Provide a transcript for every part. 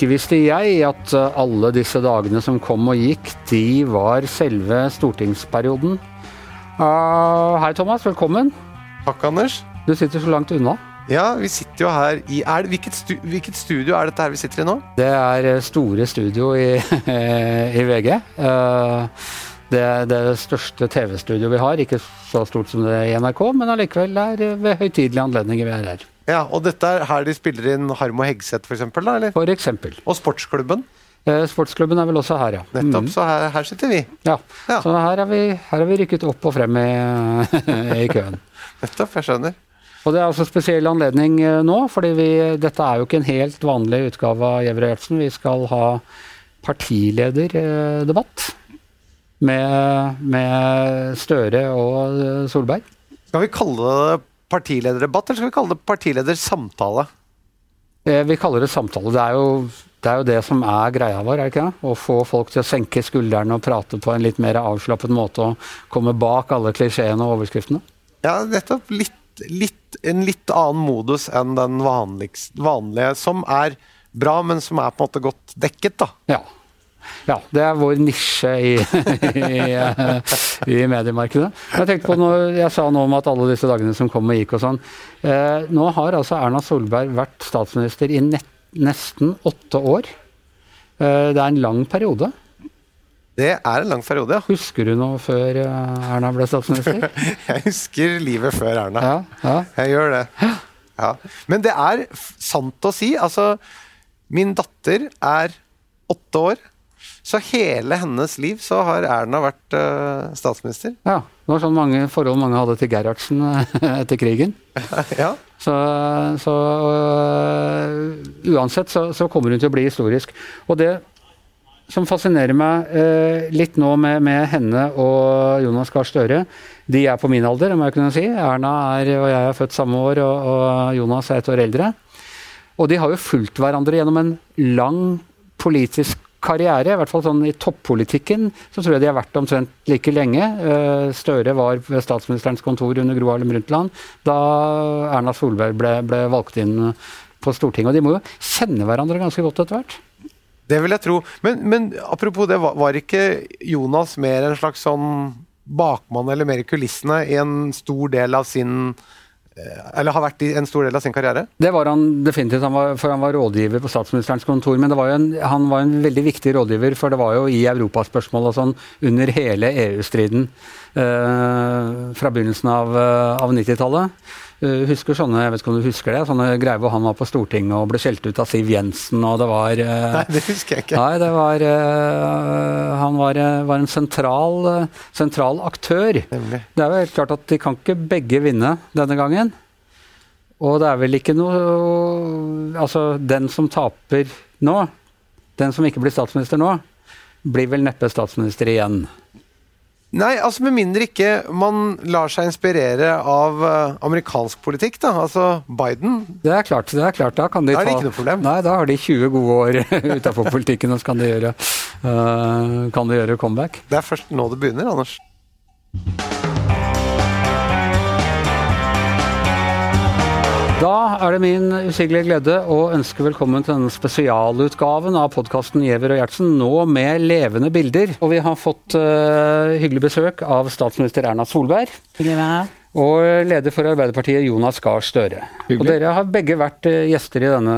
Ikke visste jeg at eh, alle disse dagene som kom og gikk, de var selve stortingsperioden. Uh, hei, Thomas. Velkommen. Takk, Anders. Du sitter så langt unna. Ja, vi sitter jo her i er, hvilket, stu, hvilket, studio er dette her vi sitter i nå? Det er eh, store studio i, i VG. Uh, det er det største TV-studioet vi har. Ikke så stort som det i NRK, men allikevel er ved høytidelige anledninger vi er her. Ja, Og dette er her de spiller inn Harmo Hegseth, f.eks.? Eller? For eksempel. Og sportsklubben? Eh, sportsklubben er vel også her, ja. Nettopp, mm. så her, her, sitter vi. Ja, ja. så her har vi, her vi rykket opp og frem i, i køen. Nettopp, jeg skjønner. Og Det er altså spesiell anledning eh, nå, fordi vi, dette er jo ikke en helt vanlig utgave av Gjæver og Gjertsen. Vi skal ha partilederdebatt med, med Støre og Solberg. Skal vi kalle det partilederdebatt, eller skal vi kalle det partiledersamtale? Eh, vi kaller det samtale. Det er, jo, det er jo det som er greia vår, er det ikke det? Å få folk til å senke skuldrene og prate på en litt mer avslappet måte og komme bak alle klisjeene og overskriftene. Ja, nettopp. Litt, litt, en litt annen modus enn den vanlige, som er bra, men som er på en måte godt dekket, da. Ja. Ja, det er vår nisje i, i, i, mediemarkedet. Jeg tenkte på når jeg sa noe om at alle disse dagene som kom og gikk og sånn. Eh, nå har altså Erna Solberg vært statsminister i nett, nesten åtte år. Eh, det er en lang periode. Det er en lang periode, ja. Husker du noe før eh, Erna ble statsminister? jeg husker livet før Erna. Ja, ja. Jeg gjør det. Ja. Men det er sant å si. Altså, min datter er åtte år. Så hele hennes liv så har Erna vært uh, statsminister. Ja. Det var sånn mange forhold mange hadde til Gerhardsen eh, etter krigen. ja. Så, så uh, uansett så, så, kommer hun til å bli historisk. Og det som fascinerer meg uh, litt nå med, med, henne og Jonas Gahr Støre, de er på min alder, må jeg kunne si. Erna er, og jeg er født samme år, og, og Jonas er et år eldre. Og de har jo fulgt hverandre gjennom en lang politisk karriere, i hvert fall sånn i toppolitikken, så tror jeg de har vært omtrent like lenge. Eh, Støre var ved statsministerens kontor under Gro Harlem Brundtland da Erna Solberg ble, ble, valgt inn på Stortinget. Og de må jo kjenne hverandre ganske godt etter hvert. Det vil jeg tro. Men, men apropos det, var, ikke Jonas mer en slags sånn bakmann eller mer i kulissene i en stor del av sin eller har vært i en stor del av sin karriere? Det var han definitivt, han var, for han var rådgiver på statsministerens kontor. Men var en, han var en veldig viktig rådgiver, for det var jo i europaspørsmål og sånn under hele EU-striden eh, fra begynnelsen av, eh, av 90-tallet. Uh, husker sånne jeg vet ikke om du husker det, sånne greier hvor han var på Stortinget og ble skjelt ut av Siv Jensen, og det var uh, Nei, det husker jeg ikke. Nei, det var uh, Han var, var en sentral, sentral aktør. Nemlig. Det er jo helt klart at de kan ikke begge vinne denne gangen. Og det er vel ikke noe Altså, den som taper nå, den som ikke blir statsminister nå, blir vel neppe statsminister igjen. Nei, altså med mindre ikke man lar seg inspirere av uh, amerikansk politikk, da. Altså Biden. Det er klart. det er klart. Da kan de da er det ta, ikke noe problem. Nei, da har de 20 gode år utafor politikken, og så kan de, gjøre, uh, kan de gjøre comeback. Det er først nå det begynner, Anders. Da er det min usigelige glede å ønske velkommen til denne spesialutgaven av podkasten Giæver og Gjertsen, nå med levende bilder. Og vi har fått uh, hyggelig besøk av statsminister Erna Solberg. Hyggelig med. Og leder for Arbeiderpartiet, Jonas Gahr Støre. Og dere har begge vært eh, gjester i denne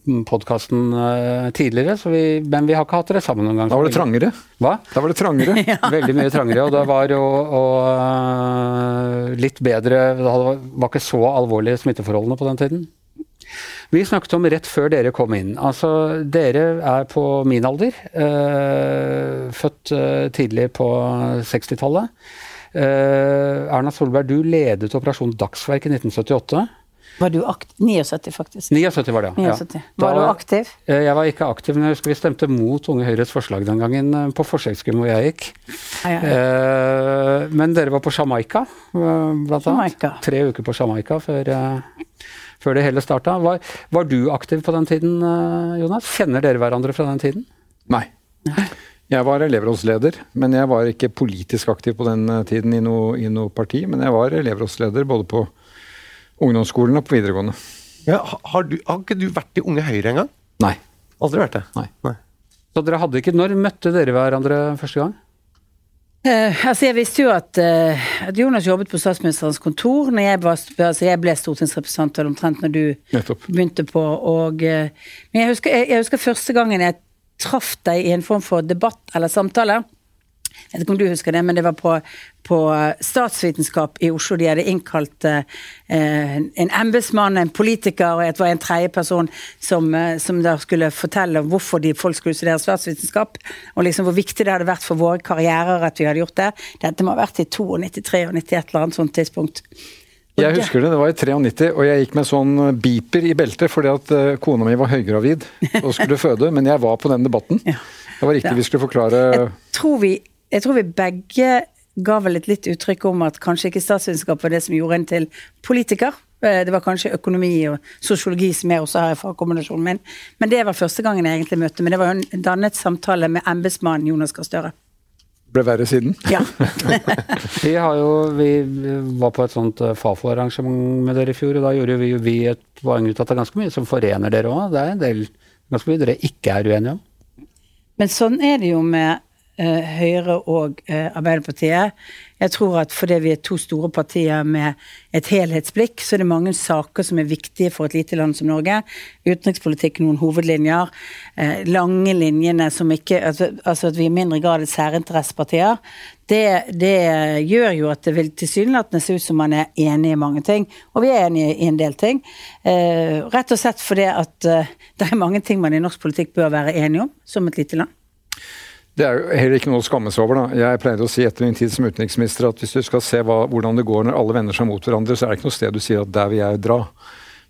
mm, podkasten eh, tidligere, vi, men vi har ikke hatt dere sammen noen gang. Da var det trangere. Hva? Da var det trangere. ja. Veldig mye trangere, og det var jo litt bedre Det var ikke så alvorlige smitteforholdene på den tiden. Vi snakket om rett før dere kom inn. Altså, dere er på min alder. Øh, født tidlig på 60-tallet. Uh, Erna Solberg, du ledet Operasjon Dagsverk i 1978. Var du aktiv? 79, faktisk. 79 var det, ja. 79. Var da, du aktiv? Uh, jeg var ikke aktiv, men jeg husker vi stemte mot Unge Høyres forslag den gangen uh, på forsøksgym hvor jeg gikk. Ja, ja. men dere var på Jamaica, blant annet. Tre uker på Jamaica før, før det hele starta. Var, var, du aktiv på den tiden, Jonas? Kjenner dere hverandre fra den tiden? Nei. Nei. Jeg var elevrådsleder, men jeg var ikke politisk aktiv på den eh, tiden i noe, i noe parti. Men jeg var elevrådsleder både på ungdomsskolen og på videregående. Ja, har, du, har, ikke du vært i Unge Høyre engang? Nei. Aldri vært det. Nei. Så dere hadde ikke Når møtte dere hverandre første gang? Eh, altså jeg visste jo at, eh, at Jonas jobbet på statsministerens kontor når jeg, var, altså jeg ble stortingsrepresentant eller omtrent når du Nettopp. begynte på. Og, eh, men jeg husker, jeg, jeg husker første gangen jeg traff deg i en form for debatt eller samtale. Jeg vet ikke om du husker det, men det var på, på statsvitenskap i Oslo. De hadde innkalt eh, en embetsmann, en politiker og det var en tredjeperson som, eh, som da skulle fortelle hvorfor de folk skulle studere statsvitenskap. Og liksom hvor viktig det hadde vært for våre karrierer at vi hadde gjort det. Dette må ha vært i 92, 93 og 91 eller annet sånt tidspunkt. Jeg husker det, det var i 93, og jeg gikk med sånn beeper i beltet fordi at eh, kona mi var høygravid og skulle føde, men jeg var på den debatten. Det var riktig vi skulle forklare jeg tror, vi, jeg tror vi begge ga vel et litt uttrykk om at kanskje ikke statsvitenskap var det som gjorde en til politiker. Eh, Det var kanskje økonomi og sosiologi som jeg også har i fagkombinasjonen min. Men det var første gangen jeg egentlig møtte. Men det var jo en dannet samtale med embetsmannen Jonas Gahr Støre. Ble verre siden. Ja. Vi, har jo, vi var på et sånt eh, Fafo-arrangement med dere i fjor, og da gjorde vi, vi et poeng ut at det er ganske mye som forener dere òg. Det er en del ganske mye dere ikke er uenige om. Men sånn er det jo med Høyre og eh, Arbeiderpartiet. Jeg tror at fordi vi er to store partier med et helhetsblikk, så er det mange saker som er viktige for et lite land som Norge. Utenrikspolitikk, noen hovedlinjer. Eh, lange linjene som ikke altså, altså at vi i mindre grad er særinteressepartier. Det, det gjør jo at det vil tilsynelatende se ut som man er enig i mange ting. Og vi er enige i en del ting. Eh, rett og slett fordi at eh, det er mange ting man i norsk politikk bør være enige om, som et lite land. Det er jo heller ikke noe å skamme seg over. da. Jeg pleide å si etter min tid som utenriksminister at hvis du skal se hva, hvordan det går når alle vender seg mot hverandre, så er det ikke noe sted du sier at der vil jeg dra.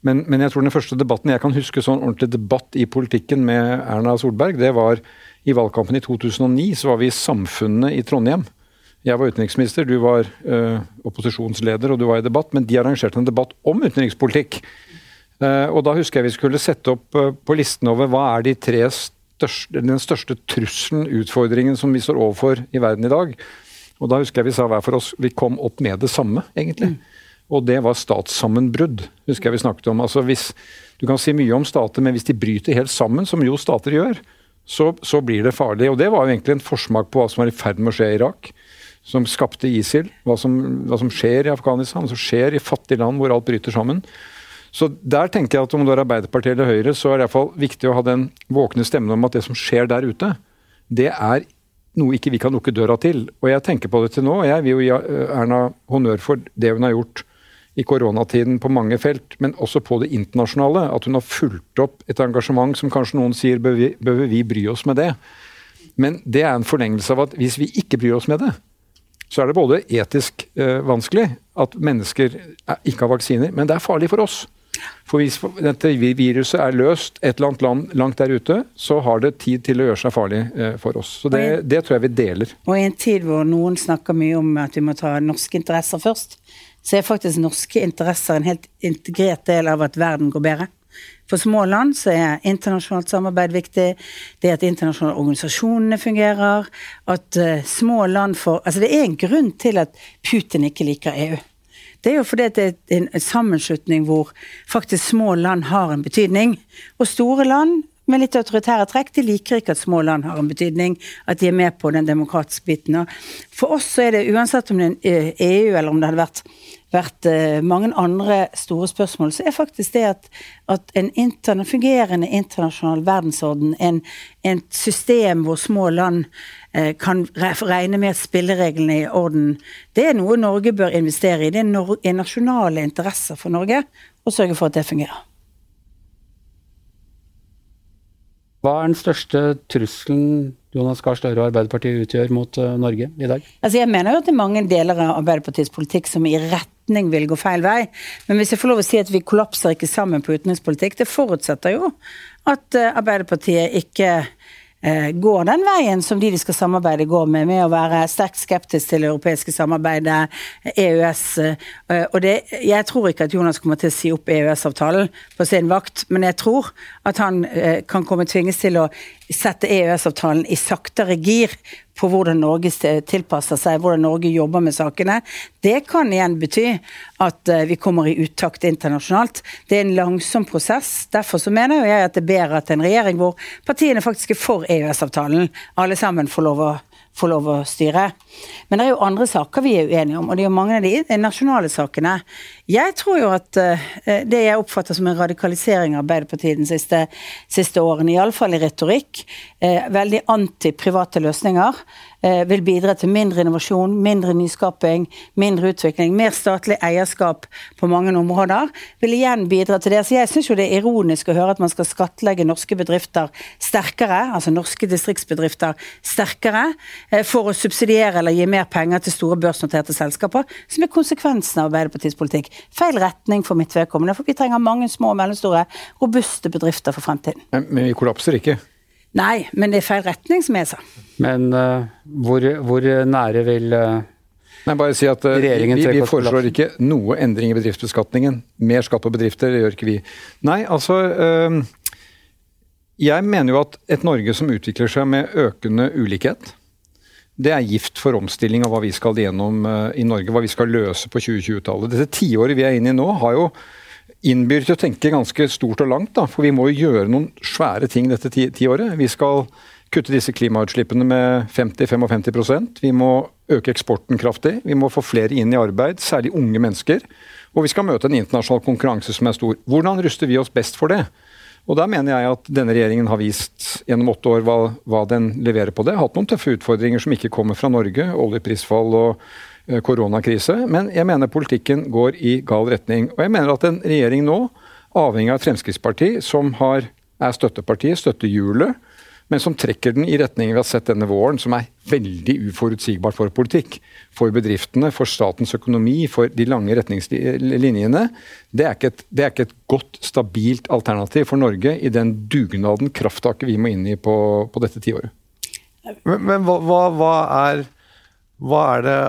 Men, men jeg tror den første debatten jeg kan huske sånn ordentlig debatt i politikken med Erna Solberg, det var i valgkampen i 2009. Så var vi i Samfunnet i Trondheim. Jeg var utenriksminister, du var ø, opposisjonsleder og du var i debatt, men de arrangerte en debatt om utenrikspolitikk. Uh, og da husker jeg vi skulle sette opp uh, på listen over hva er de tre største, den største trusselen, utfordringen som vi står overfor i verden i dag. Og da husker jeg vi sa hver for oss vi kom opp med det samme, egentlig. Og det var statssammenbrudd, husker jeg vi snakket om. Altså hvis, Du kan si mye om stater, men hvis de bryter helt sammen, som jo stater gjør, så, så blir det farlig. Og det var jo egentlig en forsmak på hva som var i ferd med å skje i Irak. Som skapte ISIL. Hva som, hva som skjer i Afghanistan, hva som skjer i fattige land hvor alt bryter sammen. Så der tenker jeg at om du er Arbeiderpartiet eller Høyre, så er det i hvert fall viktig å ha den våkne stemmen om at det som skjer der ute, det er noe ikke vi kan lukke døra til. Og jeg tenker på det til nå, og jeg vil jo gi eh, Erna honnør for det hun har gjort i koronatiden på mange felt, men også på det internasjonale. At hun har fulgt opp et engasjement som kanskje noen sier bør vi, bør vi bry oss med det. Men det er en forlengelse av at hvis vi ikke bryr oss med det, så er det både etisk eh, vanskelig at mennesker er, ikke har vaksiner, men det er farlig for oss. For hvis dette viruset er løst et eller annet land langt der ute, så har det tid til å gjøre seg farlig eh, for oss. Så det, det tror jeg vi deler. Og i en tid hvor noen snakker mye om at vi må ta norske interesser først, så er faktisk norske interesser en helt integrert del av at verden går bedre. For små land så er internasjonalt samarbeid viktig. Det at internasjonale organisasjonene fungerer. At uh, små land får Altså det er en grunn til at Putin ikke liker EU. Det er jo fordi det er en sammenslutning hvor faktisk små land har en betydning. Og store land med litt autoritære trekk, de liker ikke at små land har en betydning, at de er med på den demokratiske biten. For oss så er det uansett om det er EU eller om det hadde vært, vært uh, mange andre store spørsmål, så er faktisk det at, at en interne, fungerende internasjonal verdensorden, en, en system hvor små land kan regne med at spillereglene er i orden, det er noe Norge bør investere i. Det er, nasjonale interesser for Norge å sørge for at det fungerer. Hva er den største trusselen Jonas Gahr Støre og Arbeiderpartiet utgjør mot uh, Norge i dag? Altså Jeg mener jo at det er mange deler av Arbeiderpartiets politikk som i retning vil gå feil vei. Men hvis jeg får lov å si at vi kollapser ikke sammen på utenrikspolitikk, det forutsetter jo at uh, Arbeiderpartiet ikke går den veien som de de skal samarbeide går med, med å være sterkt skeptisk til det europeiske samarbeidet, EØS. og det, jeg tror ikke at Jonas kommer til å si opp EØS-avtalen på sin vakt, men jeg tror at han kan komme tvinges til å sette EØS-avtalen i saktere gir på hvordan Norge tilpasser seg, hvordan Norge jobber med sakene. Det kan igjen bety at vi kommer i utakt internasjonalt. Det er en langsom prosess. Derfor så mener jeg at det er bedre at en regjering hvor partiene faktisk er for EØS-avtalen, alle sammen får lov å få lov å styre. Men det er jo andre saker vi er uenige om, og det er jo mange av de nasjonale sakene. Jeg tror jo at uh, det jeg oppfatter som en radikalisering av Arbeiderpartiet de siste, siste årene, iallfall i retorikk, uh, veldig anti-private løsninger, vil bidra til mindre innovasjon, mindre nyskaping, mindre utvikling, mer statlig eierskap på mange områder, vil igjen bidra til det. Så jeg syns jo det er ironisk å høre at man skal skattlegge norske bedrifter sterkere, altså norske distriktsbedrifter sterkere, for å subsidiere eller gi mer penger til store børsnoterte selskaper, som er konsekvensen av Arbeiderpartiets politikk feil retning for mitt vedkommende. For vi trenger mange små og mellomstore, robuste bedrifter for fremtiden. Men, men vi kollapser ikke? Nei, men det er feil retning, som jeg sa. Men uh, hvor, hvor, nære vil uh, Nei, bare si at uh, Vi, vi foreslår ikke noe endring i bedriftsbeskatningen. Mer skatt på bedrifter, det gjør ikke vi. Nei, altså Jeg mener jo at et Norge som utvikler seg med økende ulikhet, det er gift for omstilling av hva vi skal gjennom eh, i Norge, hva vi skal løse på 2020-tallet. Dette tiåret vi er inne i nå, har jo innbyr til å tenke ganske stort og langt. Da, for vi må jo gjøre noen svære ting dette tiåret. Vi skal kutte disse klimautslippene med 50-55% Vi må øke eksporten kraftig. Vi må få flere inn i arbeid, særlig unge mennesker. Og vi skal møte en internasjonal konkurranse som er stor. Hvordan ruster vi oss best for det? Og der mener jeg at denne regjeringen har vist gjennom åtte år hva, hva den leverer på det. Hatt noen tøffe utfordringer som ikke kommer fra Norge, oljeprisfall og eh, koronakrise. Men jeg mener politikken går i gal retning. Og jeg mener at en regjering nå, avhengig av Fremskrittspartiet, som har, er støttepartiet, støtter hjulet, men som trekker den i retningen vi har sett denne våren, som er veldig uforutsigbart for politikk. For bedriftene, for statens økonomi, for de lange retningslinjene. Det er, et, det er ikke et, godt, stabilt alternativ for Norge i den dugnaden, krafttaket, vi må inn i på, på dette tiåret. Men, men hva, hva, er, hva er det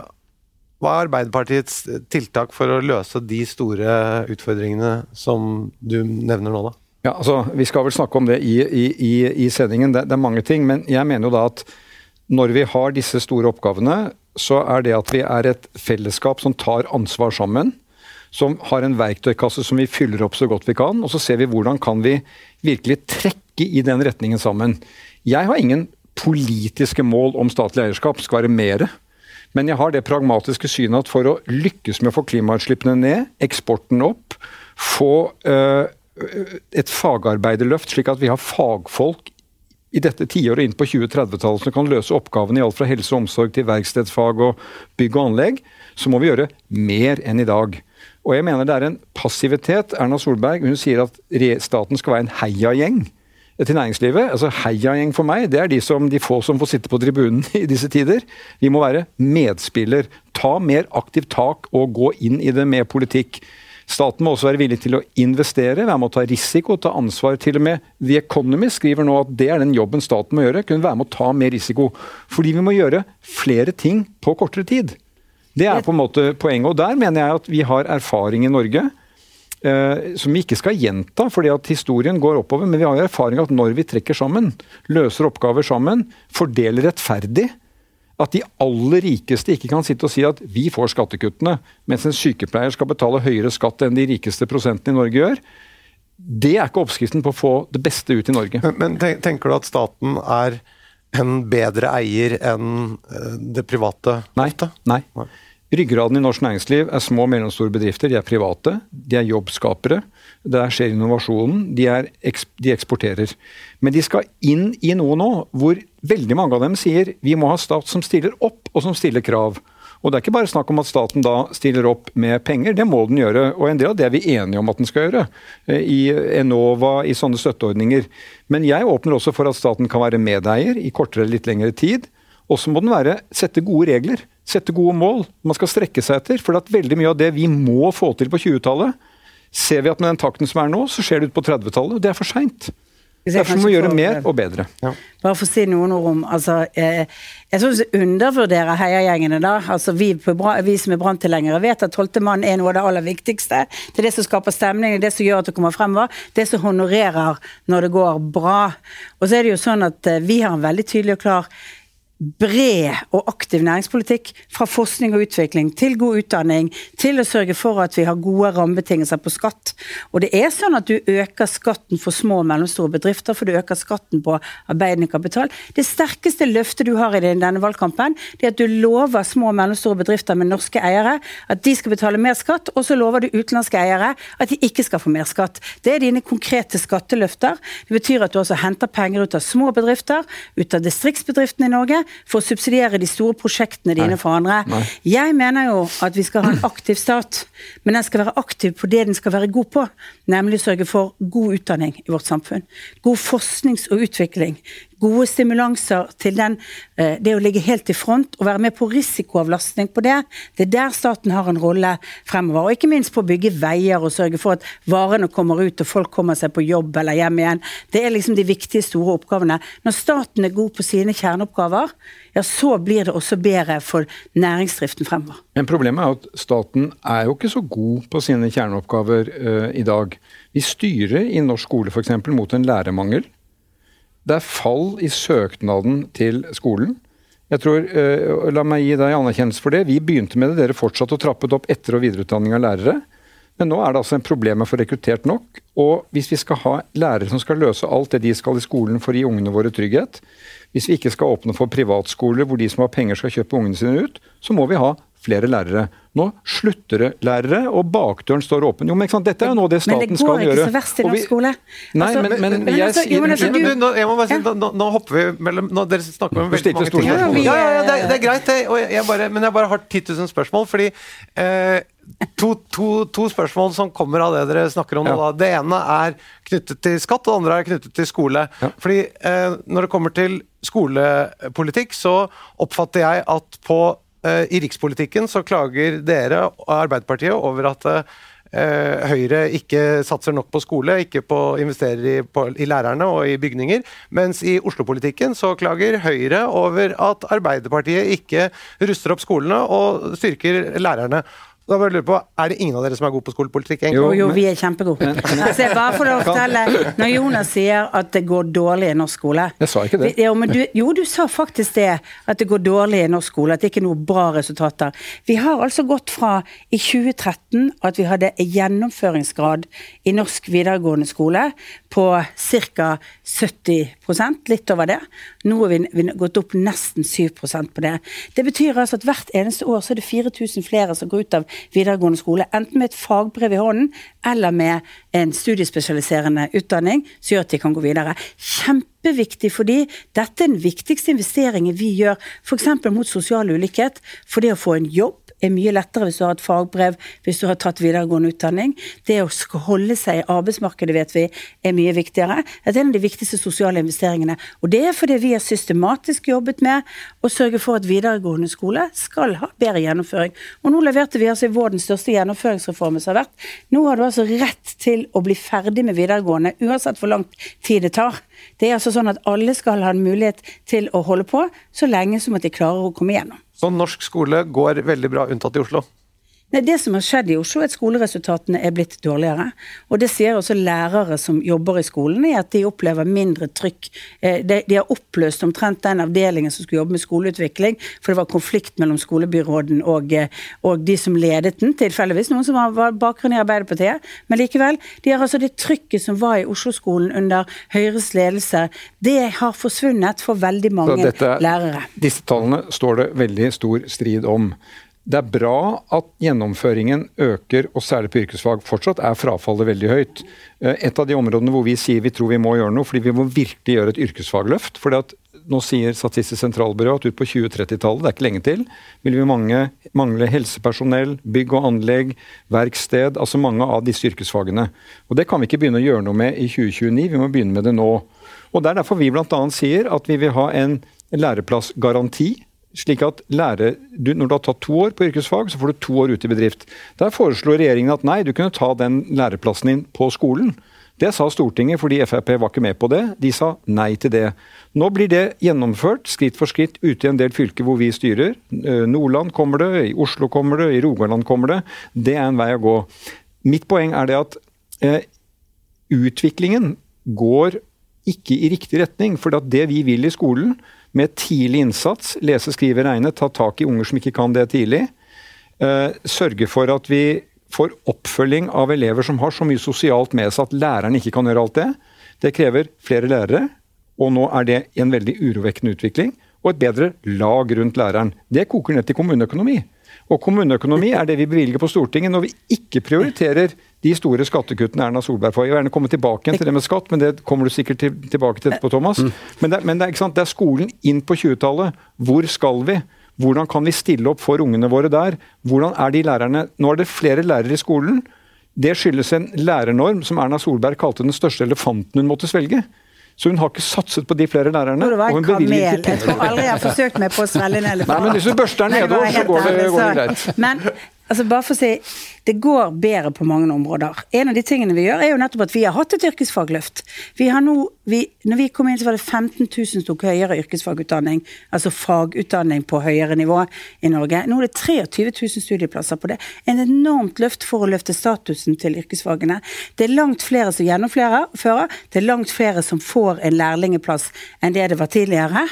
hva er Arbeiderpartiets tiltak for å løse de store utfordringene som du nevner nå, da? Ja, altså, Vi skal vel snakke om det i, i, i sendingen, det, det, er mange ting. Men jeg mener jo da at når vi har disse store oppgavene, så er det at vi er et fellesskap som tar ansvar sammen. Som har en verktøykasse som vi fyller opp så godt vi kan. Og så ser vi hvordan kan vi virkelig trekke i den retningen sammen. Jeg har ingen politiske mål om statlig eierskap skal være mere. Men jeg har det pragmatiske synet at for å lykkes med å få klimautslippene ned, eksporten opp, få øh, et fagarbeiderløft, slik at vi har fagfolk i dette tiåret inn på 2030-tallet som kan løse oppgavene i alt fra helse og omsorg til verkstedsfag og bygg og anlegg, så må vi gjøre mer enn i dag. Og jeg mener det er en passivitet. Erna Solberg hun sier at staten skal være en heiagjeng til næringslivet. Altså Heiagjeng for meg, det er de, som, de få som får sitte på tribunen i disse tider. Vi må være medspiller. Ta mer aktivt tak og gå inn i det med politikk. Staten må også være villig til å investere, være med å ta risiko, ta ansvar. Til og med The Economist skriver nå at det er den jobben staten må gjøre. Kunne være med å ta mer risiko. Fordi vi må gjøre flere ting på kortere tid. Det er på en måte poenget. Og der mener jeg at vi har erfaring i Norge. Uh, som vi ikke skal gjenta, fordi at historien går oppover. Men vi har erfaring at når vi trekker sammen, løser oppgaver sammen, fordeler rettferdig, at de aller rikeste ikke kan sitte og si at vi får skattekuttene, mens en sykepleier skal betale høyere skatt enn de rikeste prosentene i Norge gjør. Det er ikke oppskriften på å få det beste ut i Norge. Men, men tenker du at staten er en bedre eier enn eh, det private? Nei. Nei. Ryggraden i norsk næringsliv er små og mellomstore bedrifter. De er private, de er jobbskapere. Der skjer innovasjonen. De, er, de eksporterer. Men de skal inn i noe nå hvor veldig mange av dem sier vi må ha stat som stiller opp, og som stiller krav. Og Det er ikke bare snakk om at staten da stiller opp med penger, det må den gjøre. Og en del av det er vi enige om at den skal gjøre. Eh, I Enova, i sånne støtteordninger. Men jeg åpner også for at staten kan være medeier i kortere eller litt lengre tid. Og så må den være, sette gode regler, sette gode mål man skal strekke seg etter. For at veldig mye av det vi må få til på 20-tallet, ser vi at med den takten som er nå, så skjer det ut på 30-tallet. Det er for seint. Derfor må vi gjøre mer og bedre. Ja. Bare for å si noen ord om altså, eh, Jeg syns vi undervurderer heiagjengene. da, altså Vi, vi som er branntilhengere vet at tolvte mann er noe av det aller viktigste. Det er det som skaper stemning, det er det som gjør at det kommer fremover. Det som honorerer når det går bra. Og så er det jo sånn at eh, vi har en veldig tydelig og klar bred og aktiv næringspolitikk, fra forskning og utvikling til god utdanning, til å sørge for at vi har gode rammebetingelser på skatt. Og det er sånn at du øker skatten for små og mellomstore bedrifter, for du øker skatten på arbeidende kapital. Det sterkeste løftet du har i denne valgkampen, det er at du lover små og mellomstore bedrifter med norske eiere at de skal betale mer skatt, og så lover du utenlandske eiere at de ikke skal få mer skatt. Det er dine konkrete skatteløfter. Det betyr at du også henter penger ut av små bedrifter, ut av distriktsbedriftene i Norge, for å subsidiere de store prosjektene dine for andre. Nei. Jeg mener jo at vi skal ha en aktiv stat, men den skal være aktiv på det den skal være god på. Nemlig sørge for god utdanning i vårt samfunn. God forsknings- og utvikling gode stimulanser til den, eh, det å ligge helt i front og være med på risikoavlastning på det. Det er der staten har en rolle fremover. Og ikke minst på å bygge veier og sørge for at varene kommer ut og folk kommer seg på jobb eller hjem igjen. Det er liksom de viktige, store oppgavene. Når staten er god på sine kjerneoppgaver, ja, så blir det også bedre for næringsdriften fremover. Men problemet er at staten er jo ikke så god på sine kjerneoppgaver uh, i dag. Vi styrer i norsk skole f.eks. mot en lærermangel. Det er fall i søknaden til skolen. Jeg tror, uh, La meg gi deg anerkjennelse for det. Vi begynte med det, dere fortsatte å trappe opp etter- og videreutdanning av lærere. Men nå er det altså en problem å få rekruttert nok. Og hvis vi skal ha lærere som skal løse alt det de skal i skolen for å gi ungene våre trygghet, hvis vi ikke skal åpne for privatskoler hvor de som har penger skal kjøpe ungene sine ut, så må vi ha flere lærere. Nå slutter det lærere, og bakdøren står åpen. Jo, men ikke sant? Dette er jo noe det staten skal gjøre. Men det går ikke så verst i norsk skole. Nei, altså, men, men, men, jeg altså, altså, du, nå, jeg må bare si, nå, nå, hopper vi mellom nå, Dere snakker om veldig mange ting. Ja, ja, ja, det, det er greit, det. Jeg bare, men jeg bare har 10 000 spørsmål. fordi eh, to, to, to, spørsmål som kommer av det dere snakker om nå. Ja. Det ene er knyttet til skatt, og det andre er knyttet til skole. Ja. Fordi eh, Når det kommer til skolepolitikk, så oppfatter jeg at på I rikspolitikken så klager dere, og Arbeiderpartiet, over at eh, Høyre ikke satser nok på skole, ikke på investerer i, på, i lærerne og i bygninger. Mens i Oslo-politikken så klager Høyre over at Arbeiderpartiet ikke ruster opp skolene og styrker lærerne. Da bare lurer på, Er det ingen av dere som er gode på skolepolitikk? egentlig? Jo, jo, vi er kjempegode. Altså, bare for å fortelle, Når Jonas sier at det går dårlig i norsk skole Jeg sa ikke det. Jo, du, jo, du sa faktisk det. At det går dårlig i norsk skole. At det ikke er noen bra resultater. Vi har altså gått fra i 2013 at vi hadde gjennomføringsgrad i norsk videregående skole på ca. 70% litt over det. Nå har vi, vi gått opp nesten 7% på det. Det betyr altså at hvert eneste år så er det 4000 flere som går ut av videregående skole, enten med et fagbrev i hånden eller med en studiespesialiserende utdanning, som gjør at de kan gå videre. Kjempeviktig fordi dette er den viktigste investeringen vi gjør f.eks. mot sosial ulikhet. For det å få en jobb er mye lettere hvis du har et fagbrev, hvis du har tatt videregående utdanning. Det å holde seg i arbeidsmarkedet vet vi er mye viktigere. Det er en av de viktigste sosiale investeringene. Og det er fordi vi har systematisk jobbet med å sørge for at videregående skole skal ha bedre gjennomføring. Og nå leverte vi altså i vår den største gjennomføringsreformen som har vært. Nå har du altså rett til å bli ferdig med videregående, uansett hvor lang tid det tar. Det er altså sånn at alle skal ha en mulighet til å holde på, så lenge som at de klarer å komme igjennom. Så norsk skole går veldig bra, unntatt i Oslo? Nei, Det som har skjedd i Oslo, er at skoleresultatene er blitt dårligere. Og det sier også lærere som jobber i skolen, er at de opplever mindre trykk. Eh, de, de, har oppløst omtrent den avdelingen som skulle jobbe med skoleutvikling, for det var konflikt mellom skolebyråden og, eh, og de som ledet den, tilfeldigvis noen som var bakgrunn i Arbeiderpartiet. Men likevel, de har altså det trykket som var i Oslo-skolen under Høyres ledelse, det har forsvunnet for veldig mange dette, lærere. Disse tallene står det veldig stor strid om. Det er bra at gjennomføringen øker, og særlig på yrkesfag. Fortsatt er frafallet veldig høyt. Eh, et av de områdene hvor vi sier vi tror vi må gjøre noe, fordi vi må virkelig gjøre et yrkesfagløft. fordi at nå sier Statistisk sentralbyrå at ut på 2030-tallet, det er ikke lenge til, vil vi mange, mangle helsepersonell, bygg og anlegg, verksted, altså mange av disse yrkesfagene. Og Det kan vi ikke begynne å gjøre noe med i 2029, vi må begynne med det nå. Og Det er derfor vi bl.a. sier at vi vil ha en læreplassgaranti slik at lære, du, Når du har tatt to år på yrkesfag, så får du to år ute i bedrift. Der foreslo regjeringen at nei, du kunne ta den læreplassen din på skolen. Det sa Stortinget fordi Frp var ikke med på det. De sa nei til det. Nå blir det gjennomført skritt for skritt ute i en del fylker hvor vi styrer. Nordland kommer det, i Oslo kommer det, i Rogaland kommer det. Det er en vei å gå. Mitt poeng er det at eh, utviklingen går ikke i riktig retning. For det vi vil i skolen, med tidlig innsats, lese, skrive, regne, ta tak i unger som ikke kan det tidlig. Uh, sørge for at vi får oppfølging av elever som har så mye sosialt med seg at læreren ikke kan gjøre alt det. Det krever flere lærere, og nå er det en veldig urovekkende utvikling. Og et bedre lag rundt læreren. Det koker ned til kommuneøkonomi. Og kommuneøkonomi er det vi bevilger på Stortinget når vi ikke prioriterer de store skattekuttene Erna Solberg får. Jeg vil gjerne komme tilbake igjen til det med skatt, men det kommer du sikkert til, tilbake til etterpå, Thomas. Mm. Men, det, men det, er, det, er, skolen inn på 20-tallet. Hvor skal vi? Hvordan kan vi stille opp for ungene våre der? Hvordan er de lærerne? Nå er det flere lærere i skolen. Det skyldes en lærernorm som Erna Solberg kalte den største elefanten hun måtte svelge. Så hun har ikke satset på de flere lærerne. Det var en kamel. Jeg tror aldri jeg har forsøkt meg på å svelge en elefant. Nei, men hvis du børster den nedover, så går det, går det greit. Men altså bare for å si det går bedre på mange områder. En av de tingene vi gjør, er jo nettopp at vi har hatt et yrkesfagløft. Vi har nå, vi, når vi kom inn, så var det 15 000 som tok høyere yrkesfagutdanning, altså fagutdanning på høyere nivå i Norge. Nå er det 23 000 studieplasser på det. En enormt løft for å løfte statusen til yrkesfagene. Det er langt flere som gjennomfører, det er langt flere som får en lærlingeplass enn det det var tidligere.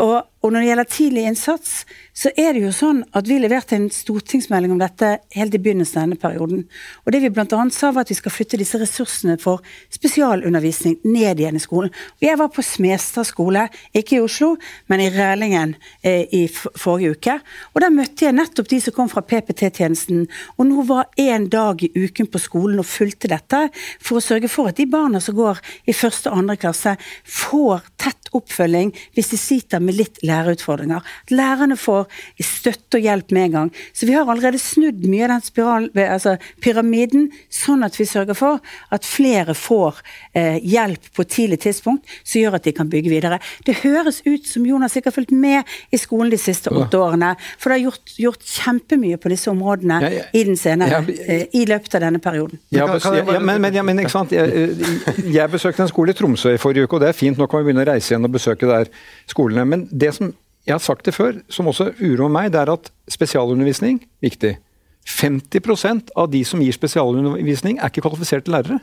Og, og, når det gjelder tidlig innsats, så er det jo sånn at vi leverte en stortingsmelding om dette helt i begynnelsen av denne perioden. Og det vi bl.a. sa, var at vi skal flytte disse ressursene for spesialundervisning ned igjen i skolen. Jeg var på Smestad skole, ikke i Oslo, men i Rælingen eh, i forrige uke. Og der møtte jeg nettopp de som kom fra PPT-tjenesten, og nå var én dag i uken på skolen og fulgte dette, for å sørge for at de barna som går i første og andre klasse, får tett oppfølging hvis de sitter med litt læreutfordringer. At lærerne får støtte og hjelp med en gang. Så vi har allerede snudd mye av den spiral, altså pyramiden, sånn at vi sørger for at flere får eh, hjelp på et tidlig tidspunkt, som gjør at de kan bygge videre. Det høres ut som Jonas ikke har fulgt med i skolen de siste åtte årene, for det har gjort, gjort kjempemye på disse områdene ja, ja. i den senere, ja, eh, i løpet av denne perioden. Ja, men, men, men, ikke sant? Jeg, jeg besøkte en skole i Tromsø i forrige uke, og det er fint. Nå kan vi begynne å reise igjen og besøke der skolene. Men det som jeg har sagt det før, som også uroer meg, det er at spesialundervisning viktig. 50% av de som gir spesialundervisning, er ikke kvalifiserte lærere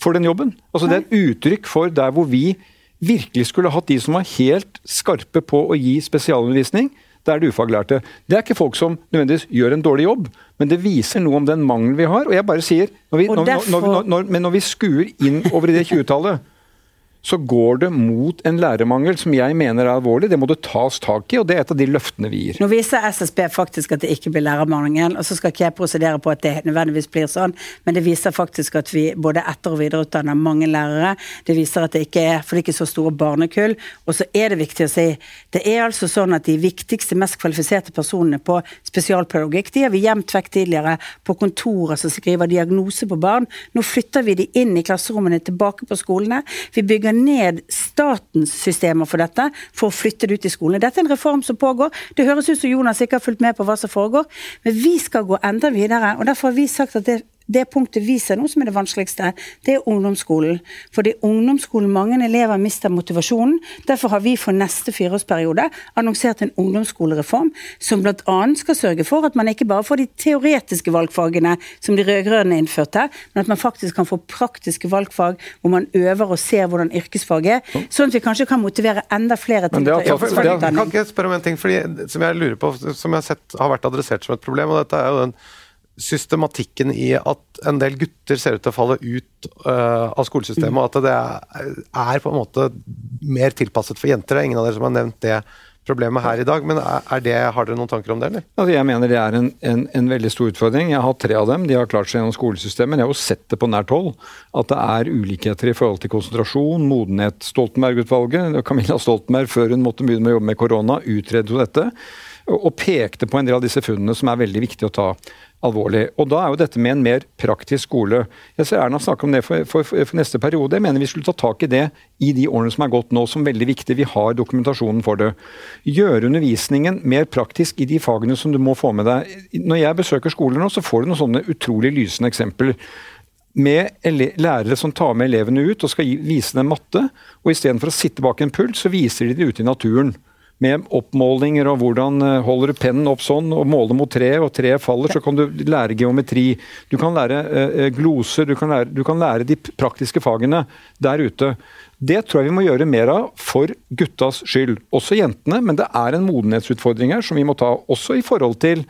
for den jobben. Altså Det er et uttrykk for der hvor vi virkelig skulle hatt de som var helt skarpe på å gi spesialundervisning. Det er det ufaglærte. Det er ikke folk som nødvendigvis gjør en dårlig jobb, men det viser noe om den mangelen vi har. Og jeg bare sier, når vi, når, når, når, Men når vi skuer inn over i det 20-tallet så går det mot en lærermangel som jeg mener er alvorlig. Det må det tas tak i, og det er et av de løftene vi gir. Nå viser SSB faktisk at det ikke blir lærermangel, og så skal ikke jeg prosedere på at det nødvendigvis blir sånn, men det viser faktisk at vi både etter- og videreutdanner mange lærere. Det viser at det ikke er for det ikke er så store barnekull. Og så er det viktig å si det er altså sånn at de viktigste, mest kvalifiserte personene på spesialpedagogikk, de har vi gjemt vekk tidligere på kontorer som skriver diagnose på barn. Nå flytter vi de inn i klasserommene, tilbake på skolene. Vi bygger bygger ned statens systemer for dette, for å flytte det ut i skolene. Dette er en reform som pågår. Det høres ut som Jonas ikke har fulgt med på hva som foregår, men vi skal gå enda videre. og Derfor har vi sagt at det det punktet vi ser nå som er det vanskeligste, det er ungdomsskolen. Fordi ungdomsskolen, mange elever mister motivasjonen. Derfor har vi for neste fireårsperiode annonsert en ungdomsskolereform som bl.a. skal sørge for at man ikke bare får de teoretiske valgfagene som de rød-grønne innførte, men at man faktisk kan få praktiske valgfag hvor man øver og ser hvordan yrkesfag er, sånn at vi kanskje kan motivere enda flere til å ta yrkesfagutdanning. Kan ikke jeg spørre om en ting fordi, som jeg lurer på, som jeg har sett har vært adressert som et problem, og dette er jo den systematikken i at en del gutter ser ut til å falle ut uh, av skolesystemet, og at det er, på en måte mer tilpasset for jenter. Det er ingen av dere som har nevnt det problemet her i dag, men er det, har dere noen tanker om det, eller? Altså, jeg mener det er en, en, en, veldig stor utfordring. Jeg har hatt tre av dem. De har klart seg gjennom skolesystemet. Jeg har jo sett det på nært hold. At det er ulikheter i forhold til konsentrasjon, modenhet. Stoltenberg-utvalget, Camilla Stoltenberg, før hun måtte begynne med å jobbe med korona, utredet jo dette. Og pekte på en del av disse funnene som er veldig viktige å ta alvorlig. Og Da er jo dette med en mer praktisk skole. Jeg ser Erna snakke om det for, for, for, neste periode. Jeg mener vi skulle ta tak i det i de årene som er gått nå, som veldig viktig. Vi har dokumentasjonen for det. Gjøre undervisningen mer praktisk i de fagene som du må få med deg. Når jeg besøker skoler nå, så får du noen sånne utrolig lysende eksempler med lærere som tar med elevene ut og skal vise dem matte. og Istedenfor å sitte bak en pult, så viser de det ute i naturen med oppmålinger og hvordan eh, holder du pennen opp sånn og måler mot treet, og treet faller, så kan du lære geometri. Du kan lære uh, gloser, du kan lære, du kan lære, de praktiske fagene der ute. Det tror jeg vi må gjøre mer av for guttas skyld. Også jentene, men det er en modenhetsutfordring her som vi må ta også i forhold til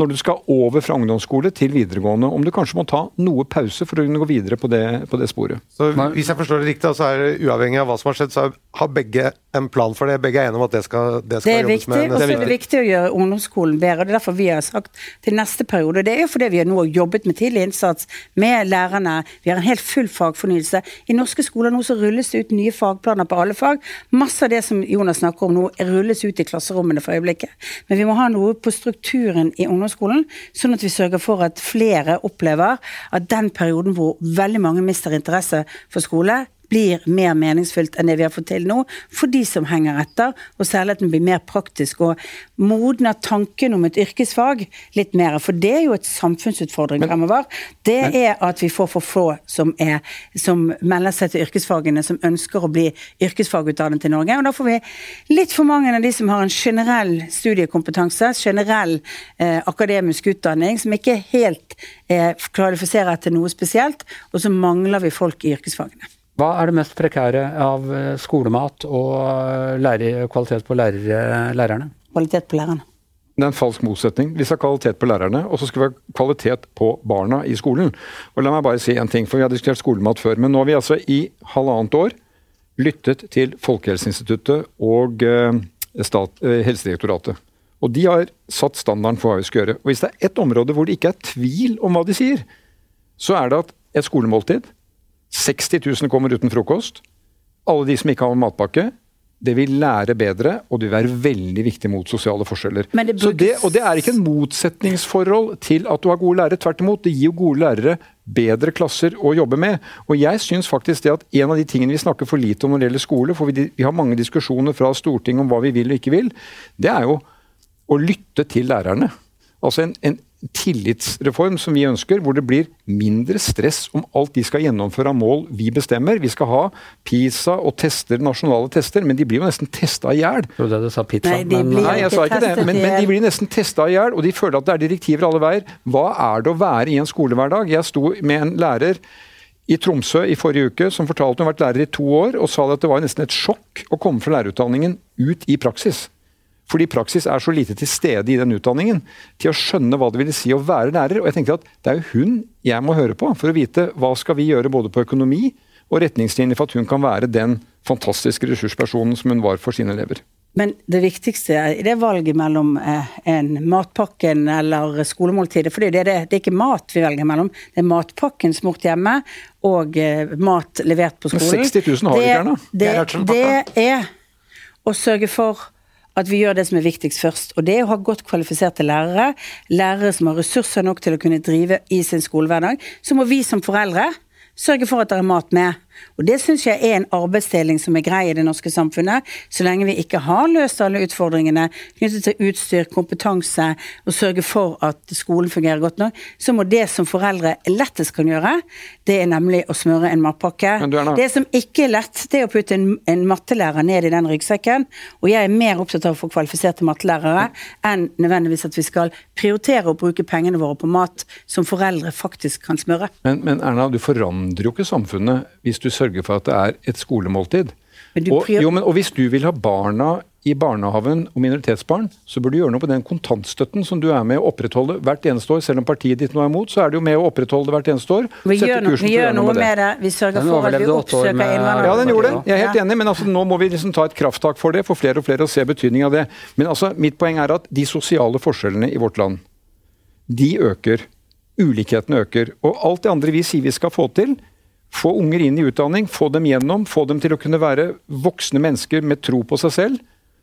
når du skal over fra ungdomsskole til videregående, om du kanskje må ta noe pause for å kunne gå videre på det, på det sporet. Så Hvis jeg forstår det riktig, så er det uavhengig av hva som har skjedd, så har begge en plan for det? Begge er enige om at det skal, det skal det jobbes viktig, med? Og så er det viktig å gjøre ungdomsskolen bedre. Det er derfor vi har sagt til neste periode. Det er jo fordi vi har nå jobbet med tidlig innsats med lærerne. Vi har en helt full fagfornyelse. I norske skoler nå så rulles det ut nye fagplaner på alle fag. Masse av det som Jonas snakker om nå, rulles ut i klasserommene for øyeblikket. Men vi må ha noe på strukturen i ungdomsskolen, sånn at vi sørger for at flere opplever at den perioden hvor veldig mange mister interesse for skole, blir mer meningsfylt enn det vi har fått til nå, for de som henger etter, og særlig at den blir mer praktisk og modner tanken om et yrkesfag litt mer. For det er jo et samfunnsutfordring fremover. Det er at vi får for få som, er, som melder seg til yrkesfagene, som ønsker å bli yrkesfagutdannet i Norge. Og da får vi litt for mange av de som har en generell studiekompetanse, generell eh, akademisk utdanning, som ikke helt eh, kvalifiserer til noe spesielt, og så mangler vi folk i yrkesfagene. Hva er det mest prekære av eh, skolemat og eh, lærer, kvalitet på lærere, lærerne? Kvalitet på lærerne. Det er en falsk motsetning. Vi skal ha kvalitet på lærerne, og så skal vi ha kvalitet på barna i skolen. Og La meg bare si en ting, for vi har diskutert skolemat før. Men nå har vi altså i halvannet år lyttet til Folkehelseinstituttet og eh, stat, Helsedirektoratet. Og de har satt standarden for hva vi skal gjøre. Og hvis det er ett område hvor det ikke er tvil om hva de sier, så er det at et skolemåltid 60 000 kommer uten frokost. Alle de som ikke har matpakke. Det vil lære bedre, og det vil være veldig viktig mot sosiale forskjeller. Det Så det, og det er ikke en motsetningsforhold til at du har gode lærere. Tvert imot, det gir jo gode lærere bedre klasser å jobbe med. Og jeg syns faktisk det at en av de tingene vi snakker for lite om når det gjelder skole, for vi, vi har mange diskusjoner fra Stortinget om hva vi vil og ikke vil, det er jo å lytte til lærerne. Altså en, en tillitsreform som vi ønsker, hvor det blir mindre stress om alt de skal gjennomføre av mål vi bestemmer. Vi skal ha PISA og tester, nasjonale tester, men de blir jo nesten testa i hjel. Trodde du sa pizza. Nei, de men, Nei, jeg sa ikke det, men, men de blir nesten testa i hjel, og de føler at det er direktiver alle veier. Hva er det å være i en skolehverdag? Jeg sto med en lærer i Tromsø i forrige uke som fortalte hun har vært lærer i to år, og sa at det var nesten et sjokk å komme fra lærerutdanningen ut i praksis. Fordi praksis er så lite til stede i den utdanningen til å skjønne hva det ville si å være lærer. Og jeg tenkte at det er jo hun jeg må høre på for å vite hva skal vi gjøre både på økonomi og retningslinjer for at hun kan være den fantastiske ressurspersonen som hun var for sine elever. Men det viktigste i det valget mellom eh, en matpakken eller skolemåltidet, for det er, det, det er ikke mat vi velger mellom, det er matpakken smurt hjemme og eh, mat levert på Men skolen. 60 000 har vi ikke her nå. Det, det er å sørge for at vi gjør det som er viktigst først. Og det er å ha godt kvalifiserte lærere. Lærere som har ressurser nok til å kunne drive i sin skolehverdag. Så må vi som foreldre sørge for at det er mat med. Og Det syns jeg er en arbeidsdeling som er grei i det norske samfunnet. Så lenge vi ikke har løst alle utfordringene knyttet til utstyr, kompetanse og sørge for at skolen fungerer godt nok, så må det som foreldre lettest kan gjøre, det er nemlig å smøre en matpakke. Det som ikke er lett, det er å putte en, en mattelærer ned i den ryggsekken. Og jeg er mer opptatt av å få kvalifiserte mattelærere enn nødvendigvis at vi skal prioritere å bruke pengene våre på mat som foreldre faktisk kan smøre. Men, men Erna, du forandrer jo ikke samfunnet hvis du sørger for at det er et skolemåltid. Men du Og, jo, men, og hvis du vil ha barna i barnehaven og minoritetsbarn, så bør du gjøre noe på den kontantstøtten som du er med å opprettholde hvert eneste år. Selv om partiet ditt nå er imot, så er du jo med å opprettholde det hvert eneste år. Vi gjør, no, vi gjør noe med det. Vi sørger for at vi oppsøker innvandrere. Ja, den gjorde det. Jeg er helt Ja. enig, men altså, nå må vi liksom ta et krafttak for det, for flere og flere å se betydning av det. Men altså, mitt poeng er at de sosiale forskjellene i vårt land, de øker. Ulikhetene øker. Og alt det andre vi sier vi skal få til, få unger inn i utdanning, få dem gjennom, få dem til å kunne være voksne mennesker med tro på seg selv,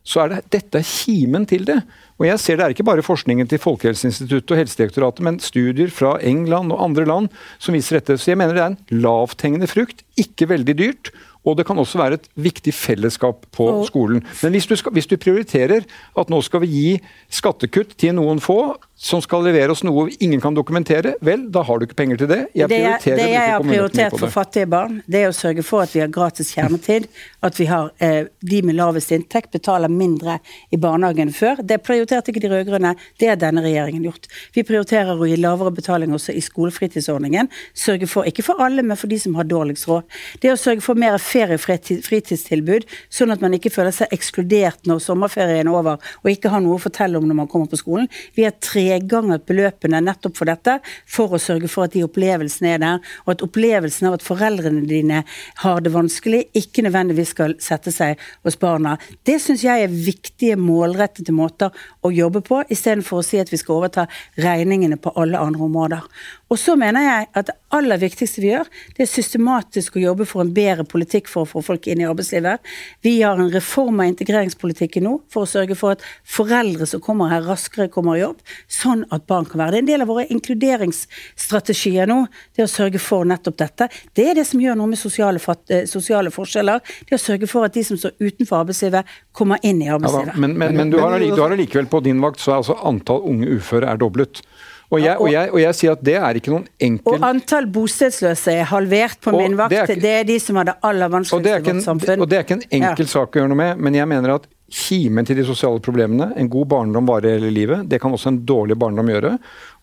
så er det, dette er kimen til det. Og jeg ser Det er ikke bare forskningen til Folkehelseinstituttet og Helsedirektoratet, men studier fra England og andre land som viser dette. Så jeg mener det er en lavthengende frukt, ikke veldig dyrt. Og det kan også være et viktig fellesskap på skolen. Men hvis du, skal, hvis du prioriterer at nå skal vi gi skattekutt til noen få, som skal levere oss noe ingen kan dokumentere, vel, da har du ikke penger til det. Jeg det, jeg, det jeg har prioritert for fattige barn, det er å sørge for at vi har gratis kjernetid. At vi har eh, de med lavest inntekt betaler mindre i barnehagen før. Det prioriterte ikke de rød-grønne. Det har denne regjeringen gjort. Vi prioriterer å gi lavere betaling også i skolefritidsordningen. Sørge for, ikke for alle, men for de som har dårligst råd. Det å sørge for mer feriefritidstilbud, sånn at man ikke føler seg ekskludert når sommerferien er over og ikke har noe å fortelle om når man kommer på skolen. Vi har tre treganget beløpene nettopp for dette, for å sørge for at de opplevelsene er der, og at opplevelsen av at foreldrene dine har det vanskelig, ikke nødvendigvis skal sette seg hos barna. Det syns jeg er viktige, målrettede måter å jobbe på, istedenfor å si at vi skal overta regningene på alle andre områder. Og så mener jeg at det aller viktigste vi gjør, det er systematisk å jobbe for en bedre politikk for å få folk inn i arbeidslivet. Vi har en reform av integreringspolitikken nå for å sørge for at foreldre som kommer her, raskere kommer i jobb, sånn at barn kan være Det er en del av våre inkluderingsstrategier nå, det å sørge for nettopp dette. Det er det som gjør noe med sosiale, eh, sosiale forskjeller. Det å sørge for at de som står utenfor arbeidslivet, kommer inn i arbeidslivet. Ja, men, men, men, du har allikevel på din vakt så er altså antall unge uføre er doblet. Og jeg, og, jeg, og jeg, sier at det er ikke noen enkel Og antall bostedsløse er halvert på min vakt. Det er, ikke, det er, de som har det aller vanskeligste i vårt samfunn. Og det er ikke en enkel ja. sak å gjøre noe med, men jeg mener at kimen til de sosiale problemene, en god barndom varer hele livet, det kan også en dårlig barndom gjøre.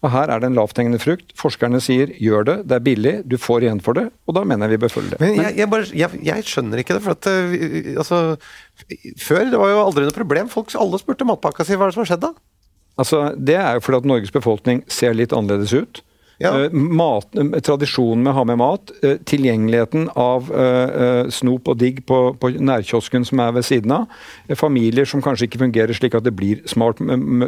Og her er det en lavthengende frukt. Forskerne sier gjør det, det er billig, du får igjen for det. Og da mener jeg vi bør følge det. Men jeg, jeg, bare, jeg skjønner ikke det. for at, uh, altså, Før det var jo aldri noe problem. Folk alle spurte matpakka si hva er det som har skjedd da? Altså, Det er jo fordi at Norges befolkning ser litt annerledes ut. Ja. Uh, mat, tradisjonen med å ha med mat, uh, tilgjengeligheten av snop og digg på, på, nærkiosken som er ved siden av, familier som kanskje ikke fungerer slik at det blir smart,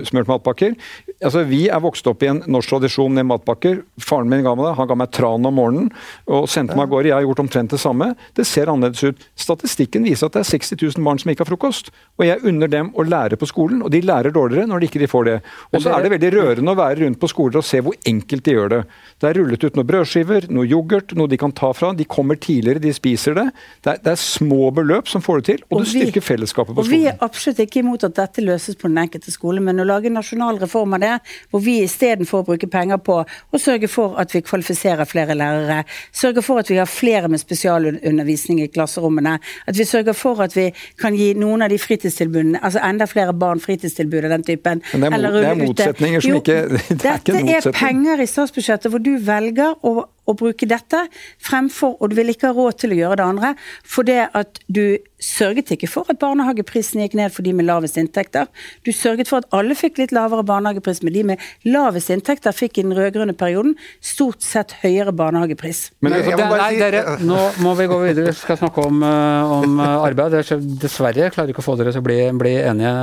smørt matpakker. Altså, Vi er vokst opp i en norsk tradisjon med matpakker. Faren min ga meg det. Han ga meg tran om morgenen og sendte meg av gårde. Jeg har gjort omtrent det samme. Det ser annerledes ut. Statistikken viser at det er 60 000 barn som ikke har frokost. Og jeg unner dem å lære på skolen, og de lærer dårligere når de ikke får det. Og så er det veldig rørende å være rundt på skoler og se hvor enkelt de gjør det det. Det er rullet ut noen brødskiver, noe yoghurt, noe de kan ta fra. De kommer tidligere, de spiser det. Det er, det er små beløp som får det til, og, og det styrker vi, fellesskapet på skolen. Og Vi er absolutt ikke imot at dette løses på den enkelte skole, men å lage en nasjonal reform av det, hvor vi istedenfor å bruke penger på å sørge for at vi kvalifiserer flere lærere, sørger for at vi har flere med spesialundervisning i klasserommene, at vi sørger for at vi kan gi noen av de fritidstilbudene, altså enda flere barn fritidstilbud av den typen. Men det er, mot, det er motsetninger som jo, ikke det er Dette ikke er penger i statsbudsjettet statsbudsjettet hvor du velger å, å, bruke dette fremfor, og du vil ikke ha råd til å gjøre det andre, for det at du sørget ikke for at barnehageprisen gikk ned for de med lavest inntekter. Du sørget for at alle fikk litt lavere barnehagepris, men de med lavest inntekter fikk i den rød-grønne perioden stort sett høyere barnehagepris. Men det, det, nei, dere, nå må vi gå videre. Vi skal snakke om, eh, om eh, arbeid. Dessverre klarer ikke å få dere til å bli, bli, enige,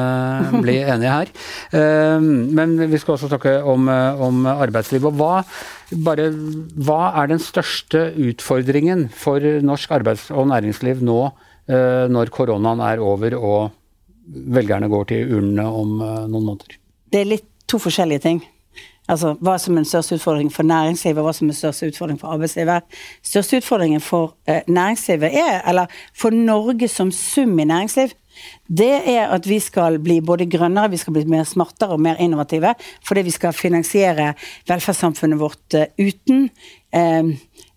bli enige, her. Eh, men vi skal også snakke om, om arbeidsliv. Og hva, bare, hva er den største utfordringen for norsk arbeids- og næringsliv nå? Eh, når koronaen er over og velgerne går til urnene om eh, noen måneder? Det er litt to forskjellige ting. Altså hva som er den største utfordringen for næringslivet, og hva som er den største utfordringen for arbeidslivet. Største utfordringen for eh, næringslivet er, eller for Norge som sum i næringsliv, det er at vi skal bli både grønnere, vi skal bli mer smartere og mer innovative. Fordi vi skal finansiere velferdssamfunnet vårt uten eh,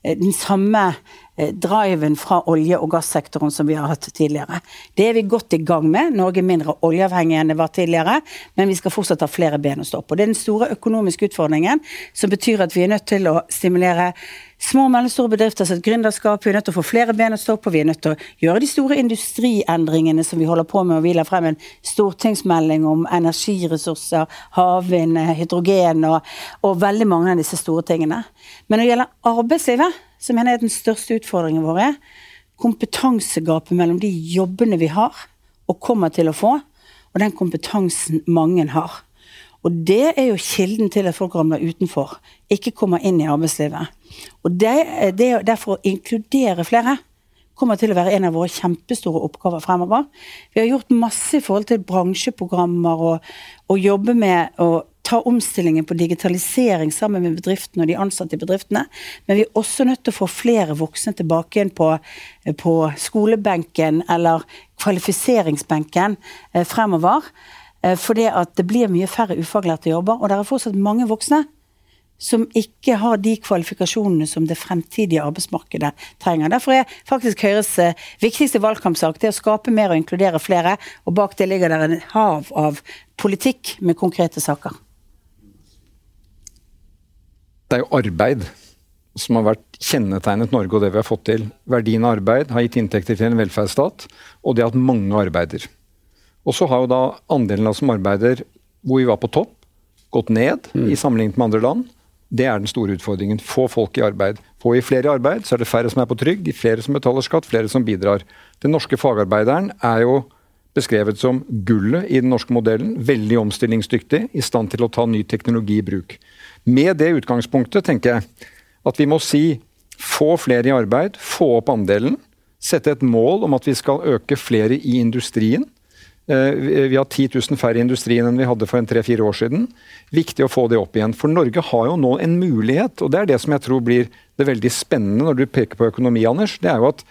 den samme Eh, driven fra olje- og gassektoren som vi har hatt tidligere. Det er vi godt i gang med. Norge er mindre oljeavhengig enn det var tidligere, men vi skal fortsatt ha flere ben å stå på. Det er den store økonomiske utfordringen, som betyr at vi er nødt til å stimulere små og mellomstore bedrifter sitt gründerskap. Vi er nødt til å få flere ben å stå på. Vi er nødt til å gjøre de store industriendringene som vi holder på med. og Vi la frem en stortingsmelding om energiressurser, havvind, hydrogen og, og veldig mange av disse store tingene. Men når det gjelder arbeidslivet, som jeg mener er den største utfordringen vår, er kompetansegapet mellom de jobbene vi har og kommer til å få, og den kompetansen mange har. Og det er jo kilden til at folk ramler utenfor, ikke kommer inn i arbeidslivet. Og det, det er derfor å inkludere flere kommer til å være en av våre kjempestore oppgaver fremover. Vi har gjort masse i forhold til bransjeprogrammer og, og jobbe med å ta omstillingen på digitalisering sammen med bedriftene og de ansatte i bedriftene. Men vi er også nødt til å få flere voksne tilbake igjen på, på skolebenken eller kvalifiseringsbenken eh, fremover. Eh, det at det blir mye færre ufaglærte jobber, og det er fortsatt mange voksne som ikke har de kvalifikasjonene som det fremtidige arbeidsmarkedet trenger. Derfor er faktisk Høyres eh, viktigste valgkampsak det å skape mer og inkludere flere, og bak det ligger det en hav av politikk med konkrete saker. Det er jo arbeid som har vært kjennetegnet Norge og det vi har fått til. Verdien av arbeid har gitt inntekter til en velferdsstat, og det at mange arbeider. Og så har jo da andelen av oss som arbeider hvor vi var på topp, gått ned mm. i sammenlignet med andre land. Det er den store utfordringen. Få folk i arbeid. Får vi flere i arbeid, så er det færre som er på trygd, flere som betaler skatt, flere som bidrar. Den norske fagarbeideren er jo beskrevet som gullet i den norske modellen. Veldig omstillingsdyktig, i stand til å ta ny teknologi i bruk. Med det utgangspunktet tenker jeg at vi må si få flere i arbeid, få opp andelen. Sette et mål om at vi skal øke flere i industrien. Eh, vi har 10 000 færre i industrien enn vi hadde for en tre-fire år siden. Viktig å få det opp igjen. For Norge har jo nå en mulighet, og det er det som jeg tror blir det veldig spennende når du peker på økonomi, Anders. Det er jo at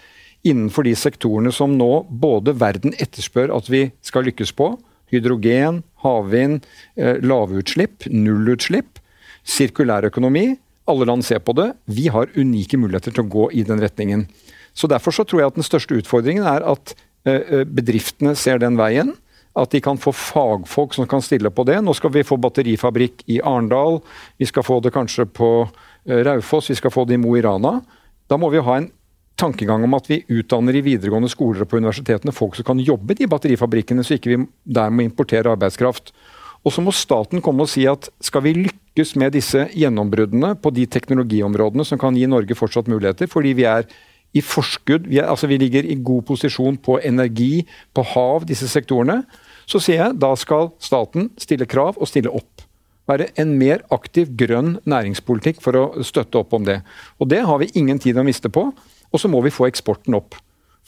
innenfor de sektorene som nå både verden etterspør at vi skal lykkes på, hydrogen, havvind, eh, lavutslipp, nullutslipp, sirkulær økonomi. alle land ser på det. Vi har unike muligheter til å gå i den retningen. Så Derfor så tror jeg at den største utfordringen er at Eh, eh, bedriftene ser den veien. At de kan få fagfolk som kan stille på det. Nå skal vi få batterifabrikk i Arendal. Vi skal få det kanskje på Raufoss, vi skal få det i Mo i Rana. Da må vi ha en tankegang om at vi utdanner i videregående skoler og på universitetene folk som kan jobbe i de batterifabrikkene, så ikke vi der må importere arbeidskraft. Og så må staten komme og si at skal vi lykkes med disse gjennombruddene på de teknologiområdene som kan gi Norge fortsatt muligheter, fordi vi er i forskudd. Vi, er, altså vi ligger i god posisjon på energi, på hav, disse sektorene. Så sier jeg da skal staten stille krav og stille opp. Være en mer aktiv grønn næringspolitikk for å støtte opp om det. Og Det har vi ingen tid å miste på. Og så må vi få eksporten opp.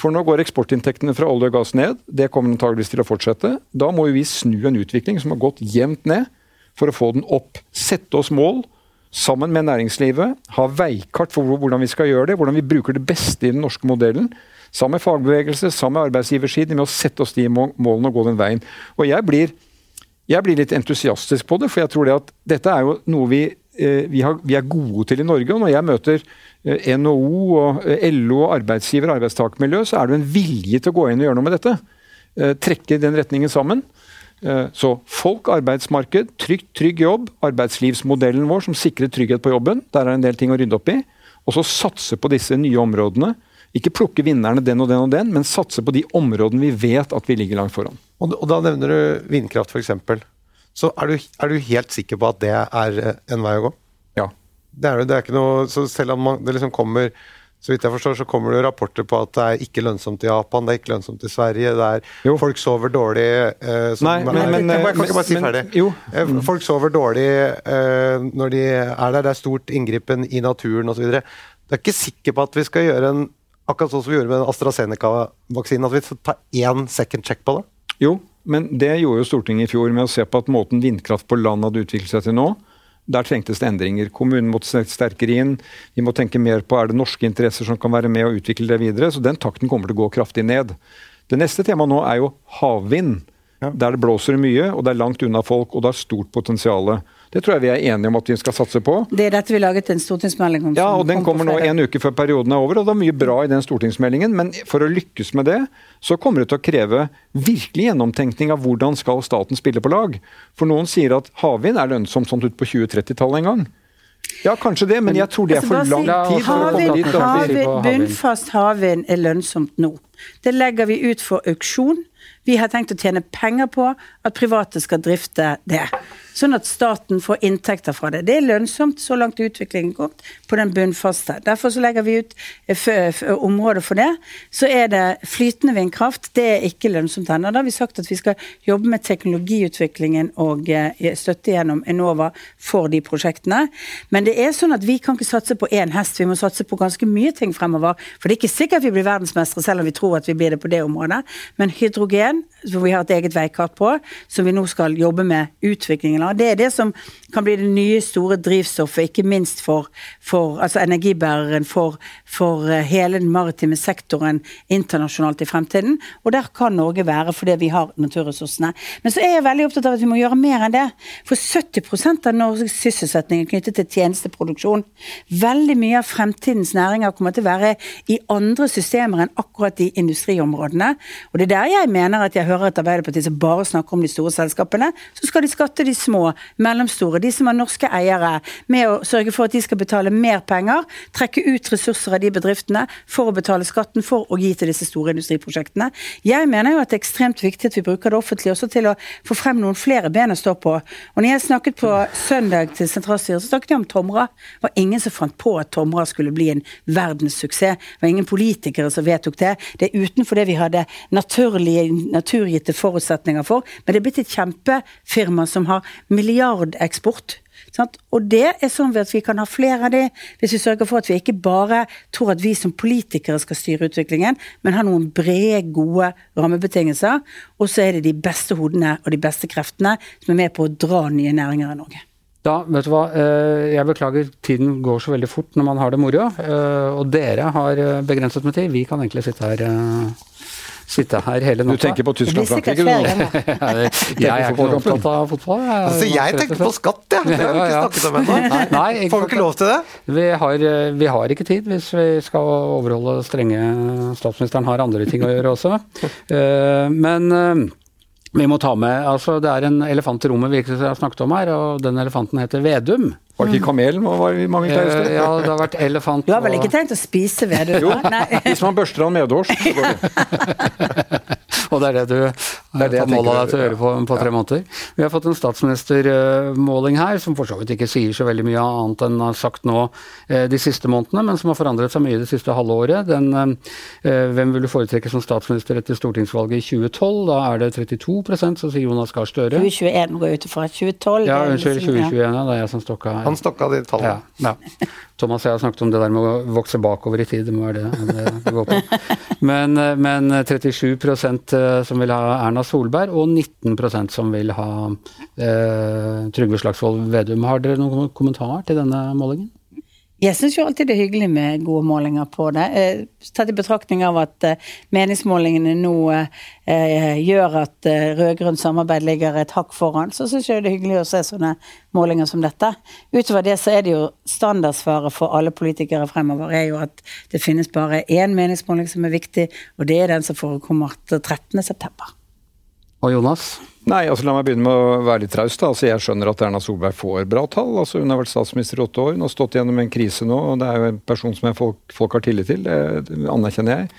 For nå går eksportinntektene fra olje og gass ned. Det kommer antageligvis til å fortsette. Da må vi snu en utvikling som har gått jevnt ned, for å få den opp. Sette oss mål sammen med næringslivet, ha veikart for hvordan vi skal gjøre det, hvordan vi bruker det beste i den norske modellen. Sammen med fagbevegelse, sammen med arbeidsgiversiden, med å sette oss de målene og gå den veien. Og jeg blir, jeg blir litt entusiastisk på det, for jeg tror det at dette er jo noe vi, vi, har, vi er gode til i Norge. og Når jeg møter eh, NHO, og eh, LO, og arbeidsgiver og arbeidstakermiljø, så er det en vilje til å gå inn og gjøre noe med dette. Trekke den retningen sammen. Eh, så folk, arbeidsmarked, trygg, trygg jobb, arbeidslivsmodellen vår som sikrer trygghet på jobben. Der er en del ting å rydde opp i. Og så satse på disse nye områdene. Ikke plukke vinnerne den og den og den, men satse på de områdene vi vet at vi ligger langt foran. Og Da nevner du vindkraft f.eks. Så er du, er du, helt sikker på at det er eh, en vei å gå? Ja. Det er, det er ikke noe, så Selv om man, det liksom kommer så vidt jeg forstår, så kommer det rapporter på at det er ikke lønnsomt i Japan, det er ikke lønnsomt i Sverige. det er jo. Folk sover dårlig eh, Nei, men, men, jeg, kan ikke bare si men, ferdig. Jo. Eh, folk sover dårlig eh, når de er der. Det er stort inngripen i naturen osv. Det er ikke sikker på at vi skal gjøre en akkurat sånn som vi gjorde med AstraZeneca-vaksinen, at vi skal ta én second check på det? Jo, men det gjorde jo Stortinget i fjor med å se på at måten vindkraft på land hadde utviklet seg til nå der trengtes det endringer. Kommunen måtte sterkere inn. Vi må tenke mer på er det norske interesser som kan være med å utvikle det videre. Så den takten kommer til å gå kraftig ned. Det neste temaet nå er jo havvind. Ja. Der det blåser mye, og det er langt unna folk, og det har stort potensial. Det tror jeg vi er enige om at vi skal satse på. Det er dette vi laget en stortingsmelding om. Ja, og Den kommer nå en uke før perioden er over, og det er mye bra i den stortingsmeldingen. Men for å lykkes med det, så kommer det til å kreve virkelig gjennomtenkning av hvordan skal staten spille på lag. For noen sier at havvind er lønnsomt sånn ut på 2030-tallet en gang. Ja, kanskje det, men jeg tror det er for lang tid. Havvind, bunnfast havvind er lønnsomt nå. Det legger vi ut for auksjon. Vi har tenkt å tjene penger på at private skal drifte det sånn at staten får inntekter fra det. Det er lønnsomt så langt utviklingen går på den bunnfaste. Derfor så legger vi ut området for det. Så er det flytende vindkraft. Det er ikke lønnsomt ennå. Da har vi sagt at vi skal jobbe med teknologiutviklingen og eh, støtte gjennom Enova for de prosjektene. Men det er sånn at vi kan ikke satse på én hest, vi må satse på ganske mye ting fremover. For det er ikke sikkert vi blir verdensmestere selv om vi tror at vi blir det på det området. Men hydrogen veien, som vi har et eget veikart på, som vi nå skal jobbe med utviklingen av. Det er det som kan bli det nye store drivstoffet, ikke minst for, for altså energibæreren for, for, eh, hele den maritime sektoren internasjonalt i fremtiden. Og der kan Norge være fordi vi har naturressursene. Men så er jeg veldig opptatt av at vi må gjøre mer enn det. For 70% av Norges sysselsetting er knyttet til tjenesteproduksjon. Veldig mye av fremtidens næringer kommer til å være i andre systemer enn akkurat de industriområdene. Og det er der jeg mener at jeg hører et Arbeiderparti som bare snakker om de store selskapene. Så skal de skatte de små, mellomstore de som har norske eiere, med å sørge for at de skal betale mer penger, trekke ut ressurser av de bedriftene for å betale skatten for å gi til disse store industriprosjektene. Jeg mener jo at det er ekstremt viktig at vi bruker det offentlige også til å få frem noen flere ben å stå på. Og når jeg snakket på søndag til sentralstyret, så snakket jeg om Tomra. Det var ingen som fant på at Tomra skulle bli en verdenssuksess. Det var ingen politikere som vedtok det. Det er utenfor det vi hadde naturlige, naturgitte forutsetninger for. Men det er blitt et kjempefirma som har milliardeksport bort. Sant? Og det er sånn at vi kan ha flere av de, hvis vi sørger for at vi ikke bare tror at vi som politikere skal styre utviklingen, men har noen brede, gode rammebetingelser. Og så er det de beste hodene og de beste kreftene som er med på å dra nye næringer i Norge. Da, vet du hva, eh, Jeg beklager, tiden går så veldig fort når man har det moro. Eh, og dere har eh, begrenset med tid. Vi kan egentlig sitte her sitte her hele natta. Du tenker på Tyskland-Frankrike, du nå? jeg er ikke opptatt av fotball. Jeg, altså, jeg tenker på skatt, jeg. Det har vi ikke snakket om ennå. Får vi ikke lov til det? Vi har, vi har, ikke tid hvis vi skal overholde strenge Statsministeren har andre ting å gjøre også. Eh, men eh, vi må ta med altså Det er en elefant i rommet vi ikke har snakket om her, og den elefanten heter Vedum. Var det ikke kamelen? Var det mange uh, ja, det har vært elefant Du har vel ikke tenkt å spise vedum? jo, hvis man børster han medhårs. og det er det du det er det tar mål av deg til å gjøre på, på tre måneder. Vi har fått en statsministermåling her som for så vidt ikke sier så veldig mye annet enn har sagt nå eh, de siste månedene, men som har forandret seg mye det siste halve året. Den, eh, hvem vil du foretrekke som statsminister etter stortingsvalget i 2012? Da er det 32% som sier Jonas Gahr Støre. 2021 går ut fra 2012. Ja, unnskyld, 2021. Ja, det er jeg som stokka her. Han stokka de tallene. Ja, ja. Thomas og jeg har snakket om det der med å vokse bakover i tid. Det må være det det, det går på. Men, eh, men 37 eh, som vil ha Erna Solberg, og 19% som vil ha eh, Trygve Slagsvold Vedum. Har dere noen kommentar til denne målingen? Jeg syns jo alltid det er hyggelig med gode målinger på det. Eh, tatt i betraktning av at eh, meningsmålingene nå eh, gjør at rød-grønt samarbeid ligger et hakk foran, så syns jeg det er hyggelig å se sånne målinger som dette. Utover det så er det jo standardsvaret for alle politikere fremover er jo at det finnes bare én meningsmåling som er viktig, og det er den som forekommer 13.9. Og Jonas? Nei, altså La meg begynne med å være litt traust. Altså, jeg skjønner at Erna Solberg får bra tall. Altså, hun har vært statsminister i åtte år. Hun har stått gjennom en krise nå. og Det er jo en person som folk, folk har tillit til. Det anerkjenner jeg.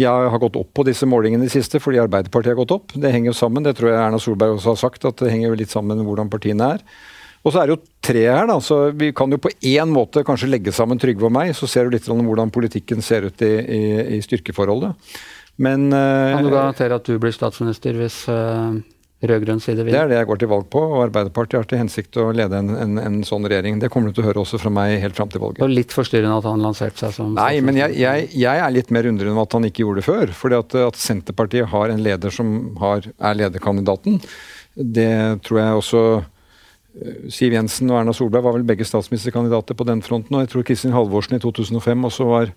Jeg har gått opp på disse målingene i det siste fordi Arbeiderpartiet har gått opp. Det henger jo sammen. Det tror jeg Erna Solberg også har sagt, at det henger jo litt sammen med hvordan partiene er. Og så er det jo tre her, da. Så vi kan jo på én måte kanskje legge sammen Trygve og meg. Så ser du litt om hvordan politikken ser ut i, i, i styrkeforholdet. Men uh, Kan du garantere at du blir statsminister hvis uh rød-grønn side vil? Det er det jeg går til valg på, og Arbeiderpartiet har til hensikt å lede en, en, en sånn regjering. Det kommer du til å høre også fra meg helt fram til valget. Og litt forstyrrende at han lanserte seg som Nei, men jeg, jeg, jeg, er litt mer undrende om at han ikke gjorde det før. fordi at, at Senterpartiet har en leder som har, er lederkandidaten, det tror jeg også eh, Siv Jensen og Erna Solberg var vel begge statsministerkandidater på den fronten. Og jeg tror Kristin Halvorsen i 2005 også var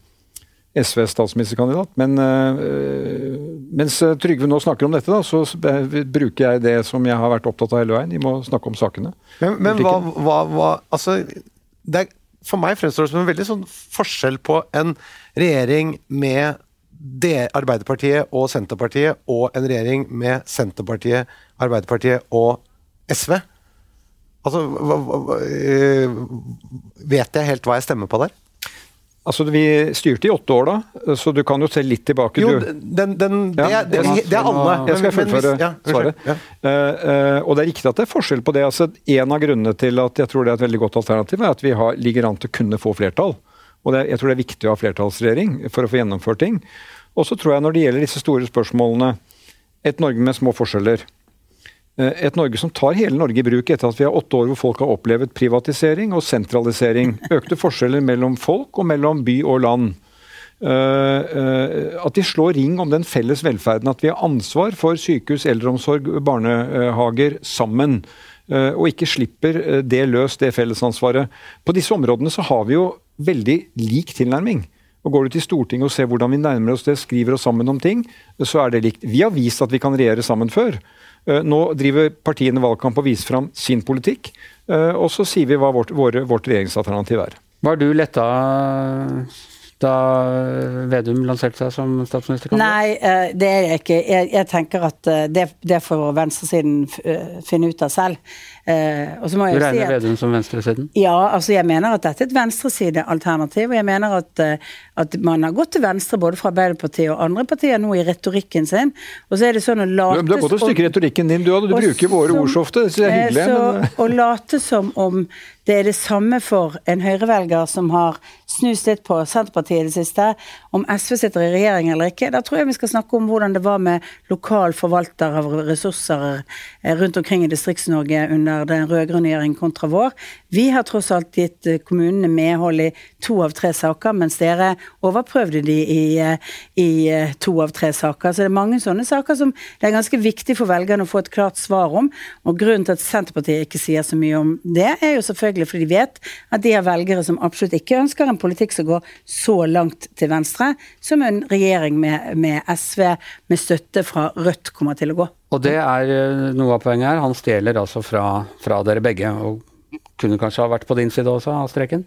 SVs statsministerkandidat. Men øh, mens eh, Trygve nå snakker om dette, da, så bruker jeg det som jeg har vært opptatt av hele veien. Vi må snakke om sakene. Men, men hva, hva, hva, altså, er, For meg fremstår det som en veldig sånn forskjell på en regjering med det, Arbeiderpartiet og Senterpartiet, og en regjering med Senterpartiet, Arbeiderpartiet og SV. Altså, vet jeg helt hva jeg stemmer på der? Altså, Vi styrte i åtte år, da, så du kan jo se litt tilbake. Jo, den, den, det, ja, det, er alle. Jeg skal fullføre ja, svaret. Ja. Uh, uh, og Det er riktig at det er forskjell på det. altså En av grunnene til at jeg tror det er et veldig godt alternativ, er at vi har, ligger an til å kunne få flertall. Og Jeg tror det er viktig å ha flertallsregjering for å få gjennomført ting. Og så tror jeg når det gjelder disse store spørsmålene, et Norge med små forskjeller, et Norge som tar hele Norge i bruk etter at vi har åtte år hvor folk har opplevd privatisering og sentralisering. Økte forskjeller mellom folk og mellom by og land. At de slår ring om den felles velferden. At vi har ansvar for sykehus, eldreomsorg, barnehager sammen. Og ikke slipper det løs, det fellesansvaret. På disse områdene så har vi jo veldig lik tilnærming. Og Går du til Stortinget og ser hvordan vi nærmer oss det, skriver oss sammen om ting, så er det likt. Vi har vist at vi kan regjere sammen før. Nå driver partiene valgkamp og viser fram sin politikk. Og så sier vi hva vårt, vårt regjeringsalternativ er. Var du letta da Vedum lanserte seg som statsministerkandidat? Nei, eh, det er jeg ikke. Jeg, jeg tenker at eh, det, det får venstresiden eh, finne ut av selv. Og så må jeg du regner si at, Vedum som venstresiden? Ja, altså jeg mener at dette er et venstresidealternativ. Og jeg mener at, at, man har gått til venstre både fra Arbeiderpartiet og andre partier nå i retorikken sin. Og så er det sånn å late Du har gått et stykke retorikken din, du, du bruker våre ord så ofte. Det er hyggelig. Så, men... Å late som om det er det samme for en høyrevelger som har snust litt på Senterpartiet i det siste, om SV sitter i regjering eller ikke. Da tror jeg vi skal snakke om hvordan det var med lokal forvalter av ressurser eh, rundt omkring i Distrikts-Norge under den rød-grønne regjeringen kontra vår. Vi har tross alt gitt eh, kommunene medhold i to av tre saker, mens dere overprøvde de i, eh, i to av tre saker. Så det er mange sånne saker som det er ganske viktig for velgerne å få et klart svar om. Og grunnen til at Senterpartiet ikke sier så mye om det, er jo selvfølgelig fordi de vet at de har velgere som absolutt ikke ønsker en politikk som går så langt til venstre som en regjering med, med SV med støtte fra Rødt kommer til å gå. Og det er eh, noe av poenget her. Han stjeler altså fra, fra dere begge. og kunne kanskje ha vært på din side også, av streken?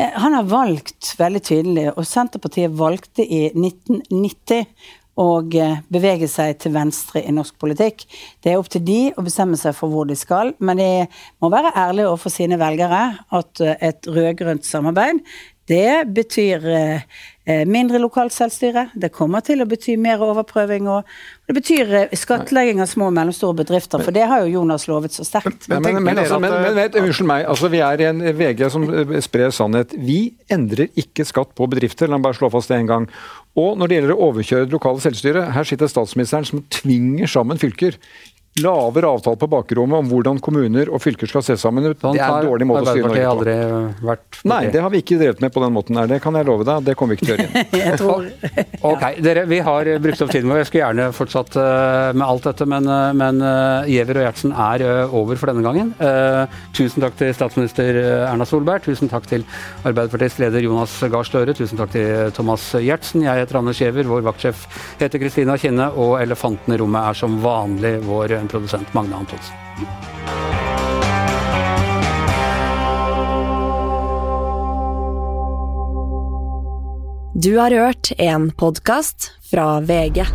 Eh, han har valgt veldig tydelig, og Senterpartiet valgte i 1990 å eh, bevege seg til venstre i norsk politikk. Det er opp til de å bestemme seg for hvor de skal, men de må være ærlige overfor sine velgere at et rød-grønt samarbeid det betyr eh, eh, mindre lokalt selvstyre. Det kommer til å bety mer overprøving. og Det betyr eh, skattlegging av små og mellomstore bedrifter, for det har jo Jonas lovet så sterkt. Men, men, men, altså, men unnskyld meg, altså, vi er i en VG som sprer sannhet. Vi endrer ikke skatt på bedrifter, la meg bare slå fast det en gang. Og når det gjelder å overkjøre det lokale selvstyret, her sitter statsministeren som tvinger sammen fylker lavere avtale på bakrommet om hvordan kommuner og fylker skal se sammen ut. Det er en dårlig måte å styre Norge på. Aldri vært Nei, det har vi ikke drevet med på den måten her. Det kan jeg love deg. Det kommer vi ikke til å gjøre igjen. ok, dere, Vi har brukt opp tiden vår. Jeg skulle gjerne fortsatt uh, med alt dette, men, uh, men uh, Giæver og Gjertsen er over for denne gangen. tusen takk til statsminister Erna Solberg. Tusen takk til Arbeiderpartiets leder Jonas Gahr Støre. Tusen takk til Thomas Gjertsen. Jeg heter Anders Giæver. Vår vaktsjef heter Kristina Kinne. Og elefanten i rommet er som vanlig vår produsent Magne Antonsen. Du har hørt en podkast fra VG.